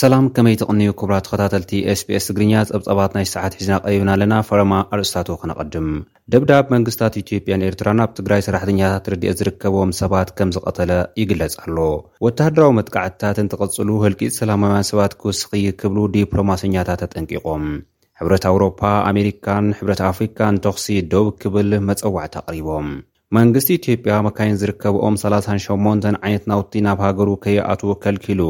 ሰላም ከመይ ትቕንዩ ክቡራት ተኸታተልቲ ኤስቢኤስ ትግርኛ ጸብጻባት ናይ ሰዓት ሒዝና ቀሪብና ኣለና ፈረማ ኣርእስታቱ ከነቐድም ደብዳብ መንግስታት ኢትዮጵያን ኤርትራን ኣብ ትግራይ ሰራሕተኛታት ረድኤት ዝርከቦም ሰባት ከም ዝቐተለ ይግለጽ ኣሎ። ወተሃደራዊ መጥቃዕትታት እንትቕጽሉ ህልቂት ሰላማውያን ሰባት ክውስኽ እዩ ክብሉ ዲፕሎማሰኛታት ኣጠንቂቖም። ሕብረት ኣውሮፓ፣ ኣሜሪካን ሕብረት ኣፍሪካን ተኹሲ ደው ክብል መጸዋዕታ ኣቕሪቦም። መንግስቲ ኢትዮጵያ መካይን ዝርከብኦም ሰላሳን ሸሞንተን ዓይነት ናውቲ ናብ ሃገሩ ከይኣትዉ ከልኪሉ።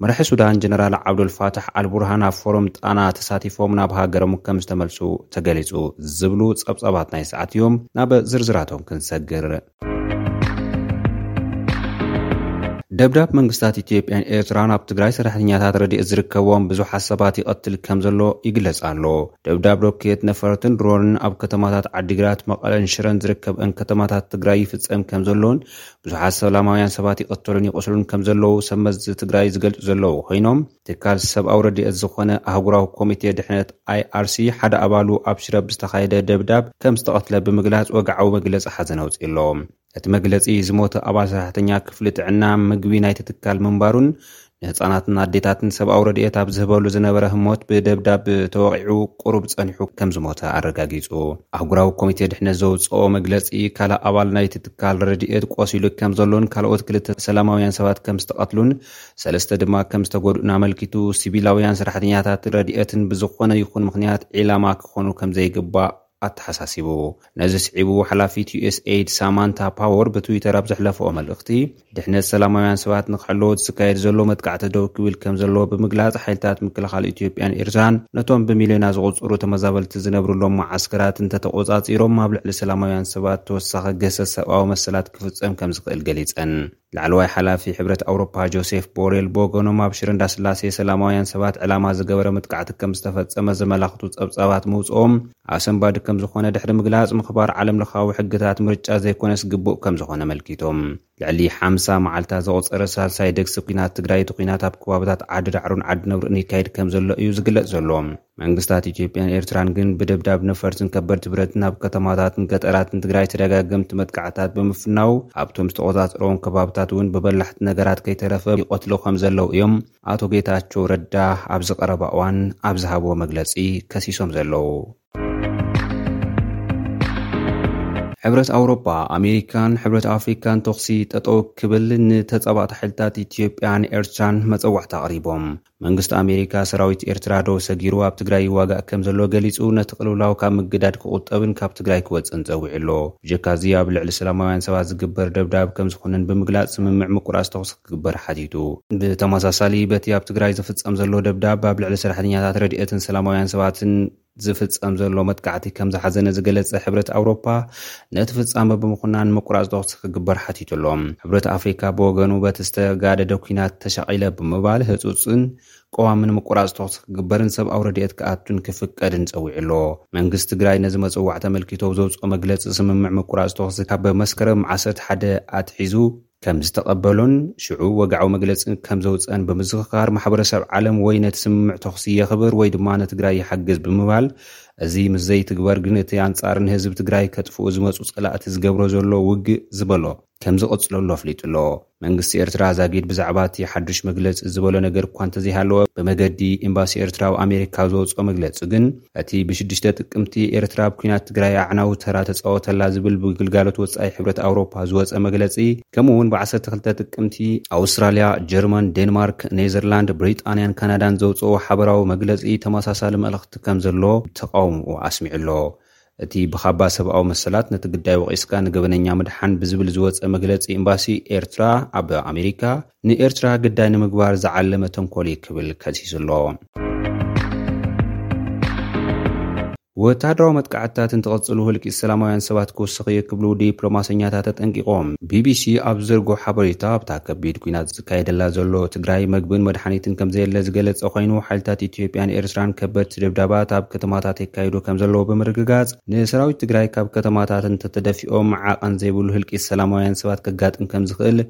መራሒ ሱዳን ጀነራል ዓብዱልፋታሕ ኣልቡርሃን ኣብ ፎረም ጣና ተሳቲፎም ናብ ሃገሮም ከምዝተመልሱ ተገሊፁ ዝብሉ ፀብፃባት ናይ ሰዓት እዮም። ናብ ዝርዝራቶም ክንሰግር። ደብዳብ መንግስታት ኢትዮጵያን ኤርትራን ኣብ ትግራይ ሰራሕተኛታት ረድኤት ዝርከቦም ብዙሓት ሰባት ይቐትል ከም ዘሎ ይግለጽ ኣሎ። ደብዳብ ሮኬት፣ ነፈርትን ድሮንን ኣብ ከተማታት ዓዲግራት፣ መቐለን ሽረን ዝርከብእን ከተማታት ትግራይ ይፍጸም ከም ዘሎን ብዙሓት ሰላማውያን ሰባት ይቕተሉን ይቖስሉን ከም ዘለዉ ሰብመዚ ትግራይ ዝገልጹ ዘለዉ ኮይኖም፣ ትካል ሰብኣዊ ረድኤት ዝኾነ ኣህጉራዊ ኮሚቴ ድሕነት፣ IRC፣ ሓደ ኣባሉ ኣብ ሽረ ብዝተኻየደ ደብዳብ ከም ዝተቐትለ ብምግላጽ ወግዓዊ መግለጺ ሓዘን ኣውጺኡ ኣሎ። እቲ መግለጺ፣ ዝሞተ ኣባል ሰራሕተኛ ክፍሊ ጥዕና ምግቢ ናይቲ ትካል ምንባሩን ንህጻናትን ኣዴታትን ሰብኣዊ ረድኤት ኣብ ዝህበሉ ዝነበረ ህሞት ብደብዳብ ተወቒዑ ቁሩብ ጸኒሑ ከም ዝሞተ ኣረጋጊጹ። ኣህጉራዊ ኮሚቴ ድሕነት ዘውጽኦ መግለጺ፣ ካልእ ኣባል ናይቲ ትካል ረድኤት ቆሲሉ ከም ዘሎን ካልኦት ክልተ ሰላማውያን ሰባት ከም ዝተቐትሉን ሰለስተ ድማ ከም ዝተጎድኡን ኣመልኪቱ፣ ሲቪላውያን ሰራሕተኛታትን ረድኤትን ብዝኾነ ይኹን ምኽንያት ዒላማ ክኾኑ ከም ዘይግባእ ኣተሓሳሲቡ። ነዚ ስዒቡ ሓላፊት ዩኤስኤይድ ሳማንታ ፓወር ብትዊተር ኣብ ዘሕለፈኦ መልእኽቲ፣ ድሕነት ሰላማውያን ሰባት ንክሕለዎ እቲ ዝካየድ ዘሎ መጥቃዕቲ ደው ክብል ከም ዘለዎ ብምግላጽ ሓይልታት ምክልኻል ኢትዮጵያን ኤርትራን ነቶም ብሚልዮናት ዝቑጸሩ ተመዛበልቲ ዝነብርሎም መዓስከራት እንተተቖጻጺሮም ኣብ ልዕሊ ሰላማውያን ሰባት ተወሳኺ ግህሰት ሰብኣዊ መሰላት ክፍጸም ከም ዝኽእል ገሊጸን። ላዕለዋይ ሓላፊ ሕብረት ኣውሮፓ ጆሴፍ ቦሬል ብወገኖም ኣብ ሽረ እንዳስላሴ ሰላማውያን ሰባት ዕላማ ዝገበረ መጥቃዕቲ ከም ዝተፈጸመ ዘመላኽቱ ጸብጻባት ምውጽኦም ኣሰንባዲ ከም ዝኾነ ድሕሪ ምግላጽ ምኽባር ዓለም ለኻዊ ሕግታት ምርጫ ዘይኮነስ ግቡእ ከም ዝኾነ ኣመልኪቶም ልዕሊ ሓምሳ መዓልታት ዘቑጸረ ሳልሳይ ደግሲ ኲናት ትግራይ እቲ ኲናት ኣብ ከባብታት ዓዲ ዳዕሮን ዓዲ ነብርኡን ይካየድ ከም ዘሎ እዩ ዝግለጽ ዘሎ። መንግስታት ኢትዮጵያን ኤርትራን ግን ብደብዳብ ነፈርትን ከበድቲ ብረትን ኣብ ከተማታትን ገጠራትን ትግራይ ተደጋገምቲ መጥቃዕታት ብምፍናው ኣብቶም ዝተቖጻጽረዎም ከባብታት እውን ብበላሕቲ ነገራት ከይተረፈ ይቐትሉ ከም ዘለዉ እዮም ኣቶ ጌታቸው ረዳ ኣብዚ ቀረባ እዋን ኣብ ዝሃብዎ መግለጺ ከሲሶም ዘለዉ። ሕብረት ኣውሮጳ፣ ኣሜሪካን ሕብረት ኣፍሪካን ተኹሲ ጠጠው ክብል ንተጻባእቲ ሓይልታት ኢትዮጵያን ኤርትራን መጸዋዕታ ኣቕሪቦም። መንግስቲ ኣሜሪካ ሰራዊት ኤርትራ ዶብ ሰጊሩ ኣብ ትግራይ ይዋጋእ ከም ዘሎ ገሊጹ ነቲ ቅልውላው ካብ ምግዳድ ክቑጠብን ካብ ትግራይ ክወጽእን ጸዊዑ ኣሎ። ብጀካ'ዚ ኣብ ልዕሊ ሰላማውያን ሰባት ዝግበር ደብዳብ ከም ዝኹንን ብምግላጽ ስምምዕ ምቁራጽ ተኹሲ ክግበር ሓቲቱ። ብተመሳሳሊ በቲ ኣብ ትግራይ ዝፍጸም ዘሎ ደብዳብ ኣብ ልዕሊ ሰራሕተኛታት ረድኤትን ሰላማውያን ሰባትን፣ ዝፍጸም ዘሎ መጥቃዕቲ ከም ዝሓዘነ ዝገለጸ ሕብረት ኣውሮፓ፣ ነቲ ፍጻመ ብምኹናን ምቁራጽ ተኹሲ ክግበር ሓቲቱ ኣሎ። ሕብረት ኣፍሪካ ብወገኑ በቲ ዝተጋደደ ኲናት ተሻቒለ ብምባል ህጹጽን ቀዋምን ምቁራጽ ተኹሲ ክግበርን ሰብኣዊ ረድኤት ክኣቱን ክፍቀድን ጸዊዑ ኣሎ። መንግስቲ ትግራይ ነዚ መጽዋዕታ ኣመልኪቶ ኣብ ዘውጽኦ መግለጺ ስምምዕ ምቁራጽ ተኹሲ ካብ መስከረም ዓሰርተ ሓደ ኣትሒዙ ከም ዝተቐበሎን ሽዑ ወግዓዊ መግለጺ ከም ዘውጸኣን ብምዝኽኻር፣ ማሕበረሰብ ዓለም ወይ ነቲ ስምምዕ ተኹሲ የኽብር ወይ ድማ ንትግራይ ይሓግዝ ብምባል፣ እዚ ምስ ዘይትግበር ግን እቲ ኣንጻር ንህዝቢ ትግራይ ከጥፍኡ ዝመጹ ጸላእቲ ዝገብሮ ዘሎ ውግእ ዝበሎ ከም ዝቕጽለሉ ኣፍሊጡ ኣሎ። መንግስቲ ኤርትራ ዛጊድ ብዛዕባ እቲ ሓድሽ መግለጺ ዝበሎ ነገር እኳ እንተዘይሃለወ፣ ብመገዲ ኤምባሲ ኤርትራ ኣብ ኣሜሪካ ዘውጽኦ መግለጺ ግን፣ እቲ ብሽዱሽተ ጥቅምቲ ኤርትራ ኣብ ኲናት ትግራይ ኣዕናዊ ተራ ተጻወተላ ዝብል ብግልጋሎት ወጻኢ ሕብረት ኣውሮፓ ዝወጸ መግለጺ ከምኡ'ውን ብዓሰርተ ክልተ ጥቅምቲ ኣውስትራልያ፣ ጀርመን፣ ዴንማርክ፣ ኔዘርላንድ፣ ብሪጣንያን ካናዳን ዘውጽእዎ ሓበራዊ መግለጺ ተመሳሳሊ መልእኽቲ ከም ዘሎ ተቓውምኡ ኣስሚዑ ኣሎ። እቲ ብካባ ሰብኣዊ መሰላት ነቲ ግዳይ ወቒስካ ንገበነኛ ምድሓን ብዝብል ዝወጸ መግለጺ ኤምባሲ ኤርትራ ኣብ ኣሜሪካ፣ ንኤርትራ ግዳይ ንምግባር ዝዓለመ ተንኮል እዩ ክብል ከሲሱ ኣሎ። ወተሃደራዊ መጥቃዕትታት እንትቕጽሉ ህልቂት ሰላማውያን ሰባት ክውስኽ እዩ ክብሉ ዲፕሎማሰኛታት ኣጠንቂቖም። ቢቢሲ ኣብ ዝዘርግሖ ሓበሬታ፣ ኣብታ ከቢድ ኲናት ዝካየደላ ዘሎ ትግራይ መግብን መድሓኒትን ከምዘየለ ዝገለጸ ኮይኑ፣ ሓይልታት ኢትዮጵያን ኤርትራን ከበድቲ ደብዳባት ኣብ ከተማታት የካይዱ ከምዘለዉ ብምርግጋጽ፣ ንሰራዊት ትግራይ ካብ ከተማታት እንተተደፊኦም ዓቐን ዘይብሉ ህልቂት ሰላማውያን ሰባት ከጋጥም ከምዝኽእል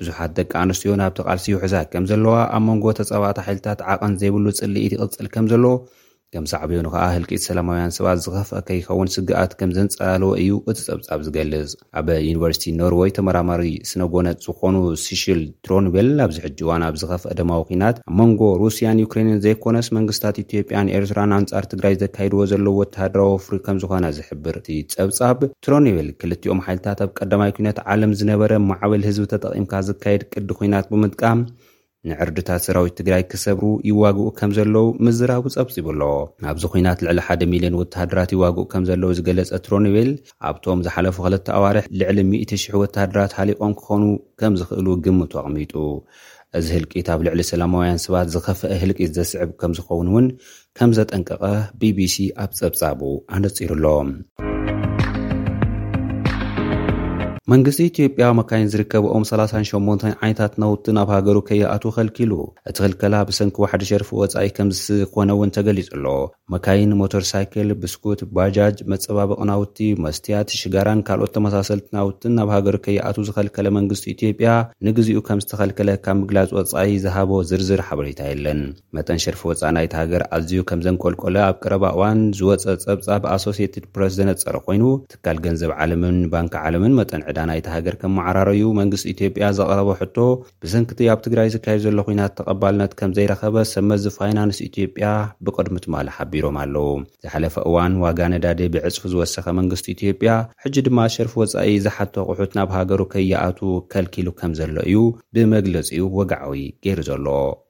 ብዙሓት ደቂ ኣንስትዮ ናብቲ ቃልሲ ይውሕዛ ከም ዘለዋ፣ ኣብ መንጎ ተጻባእቲ ሓይልታት ዓቐን ዘይብሉ ጽልኢት ይቕጽል ከም ዘሎ፣ ከም ሳዕቤኑ ከኣ ህልቂት ሰላማውያን ሰባት ዝኸፍኣ ከይኸውን ስግኣት ከም ዘንጸላለወ እዩ እቲ ጸብጻብ ዝገልጽ። ኣብ ዩኒቨርሲቲ ኖርወይ ተመራማሪ ስነ-ጎነጽ ዝኾኑ ሲሺል ትሮንቤል፣ ኣብዚ ሕጂ እዋን ኣብ ዝኸፍኣ ደማዊ ኲናት ኣብ መንጎ ሩስያን ዩክሬንን ዘይኮነስ፣ መንግስታት ኢትዮጵያን ኤርትራን ኣንጻር ትግራይ ዘካይድዎ ዘለዉ ወተሃደራዊ ወፍሪ ከም ዝኾነ ዝሕብር እቲ ጸብጻብ፣ ትሮን ይብል፣ ክልቲኦም ሓይልታት ኣብ ቀዳማይ ኲናት ዓለም ዝነበረ ማዕበል ህዝቢ ተጠቒምካ ዝካየድ ቅዲ ዂናት ብምጥቃም ንዕርድታት ሰራዊት ትግራይ ክሰብሩ ይዋግኡ ከም ዘለዉ ምዝራቡ ፀብፂቡ ኣሎ። ኣብዚ ዂናት ልዕሊ ሓደ ሚልዮን ወተሃደራት ይዋግኡ ከም ዘለዉ ዝገለፀ ትሮን ይብል፣ ኣብቶም ዝሓለፉ ክልተ ኣዋርሕ ልዕሊ ሚእቲ ሽሕ ወተሃደራት ሃሊቖም ክኾኑ ከም ዝኽእሉ ግምቱ ኣቕሚጡ። እዚ ህልቂት ኣብ ልዕሊ ሰላማውያን ሰባት ዝኸፈኣ ህልቂት ዘስዕብ ከምዝኸውን እውን ከምዘጠንቀቐ ቢቢሲ ኣብ ጸብጻቡ ኣነጺሩ ኣሎ። መንግስቲ ኢትዮጵያ ኣብ መካይን ዝርከብኦም ሰላሳን ሸሞንተን ዓይነታት ነውቲ ናብ ሃገሩ ከይኣትዉ ከልኪሉ እቲ ክልከላ ብሰንኪ ዋሕዲ ሸርፊ ወፃኢ ከምዝኾነ እውን ተገሊፁ ኣሎ መካይን፣ ሞተር ሳይክል፣ ብስኩት፣ ባጃጅ፣ መፀባበቒ ናውቲ፣ መስትያት፣ ሽጋራን ካልኦት ተመሳሰልቲ ናውትን ናብ ሃገሩ ከይኣትው ዝኸልከለ መንግስቲ ኢትዮጵያ ንግዚኡ ከምዝተኸልከለ ካብ ምግላፅ ወፃኢ ዝሃቦ ዝርዝር ሓበሬታ የለን። መጠን ሸርፊ ወፃኢ ናይታ ሃገር ኣዝዩ ከምዘንቆልቆለ ኣብ ቀረባ እዋን ዝወፀ ፀብፃብ ኣሶሴይትድ ፕረስ ዘነፀረ ኮይኑ ትካል ገንዘብ ዓለምን ባንኪ ዓለምን መጠን ዕዳ ናይታ ሃገር ከመዓራረዩ መንግስቲ ኢትዮጵያ ዘቕረቦ ሕቶ ብሰንኪ'ቲ ኣብ ትግራይ ዝካየድ ዘሎ ኹናት ተቐባልነት ከምዘይረኸበ ሰብመዚ ፋይናንስ ኢትዮጵያ ብቕድሚ ትማሊ ሓቢሮም ኣለው። ዝሓለፈ እዋን ዋጋ ነዳዲ ብዕፅፊ ዝወሰኸ መንግስቲ ኢትዮጵያ ሕጂ ድማ ሸርፊ ወፃኢ ዝሓቱ ኣቑሑት ናብ ሃገሩ ከይኣትው ከልኪሉ ከምዘሎ እዩ ብመግለፂኡ ወግዓዊ ገይሩ ዘሎ።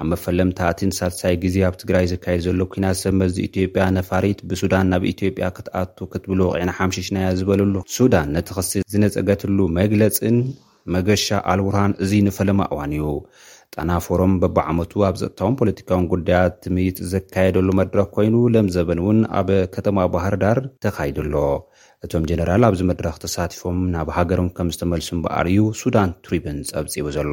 ኣብ መፈለምታ እቲ ንሳልሳይ ግዜ ኣብ ትግራይ ዝካየድ ዘሎ ኲናት ሰብ መዚ ኢትዮጵያ ነፋሪት ብሱዳን ናብ ኢትዮጵያ ክትኣቱ ክትብል ወቒዕና ሓምሺሽናያ ዝበልሉ ሱዳን ነቲ ክሲ ዝነጸገትሉ መግለጽን መገሻ ኣልቡርሃን እዚ ንፈለማ እዋን እዩ። ጣና ፎረም በብዓመቱ ኣብ ጸጥታውን ፖለቲካውን ጉዳያት ትምይጥ ዘካየደሉ መድረኽ ኮይኑ ለምዘበን እውን ኣብ ከተማ ባህርዳር ተኻይዱ ኣሎ። እቶም ጀነራል ኣብዚ መድረኽ ተሳቲፎም ናብ ሃገሮም ከምዝተመልሱ እምበኣር እዩ ሱዳን ትሪብን ጸብጺቡ ዘሎ።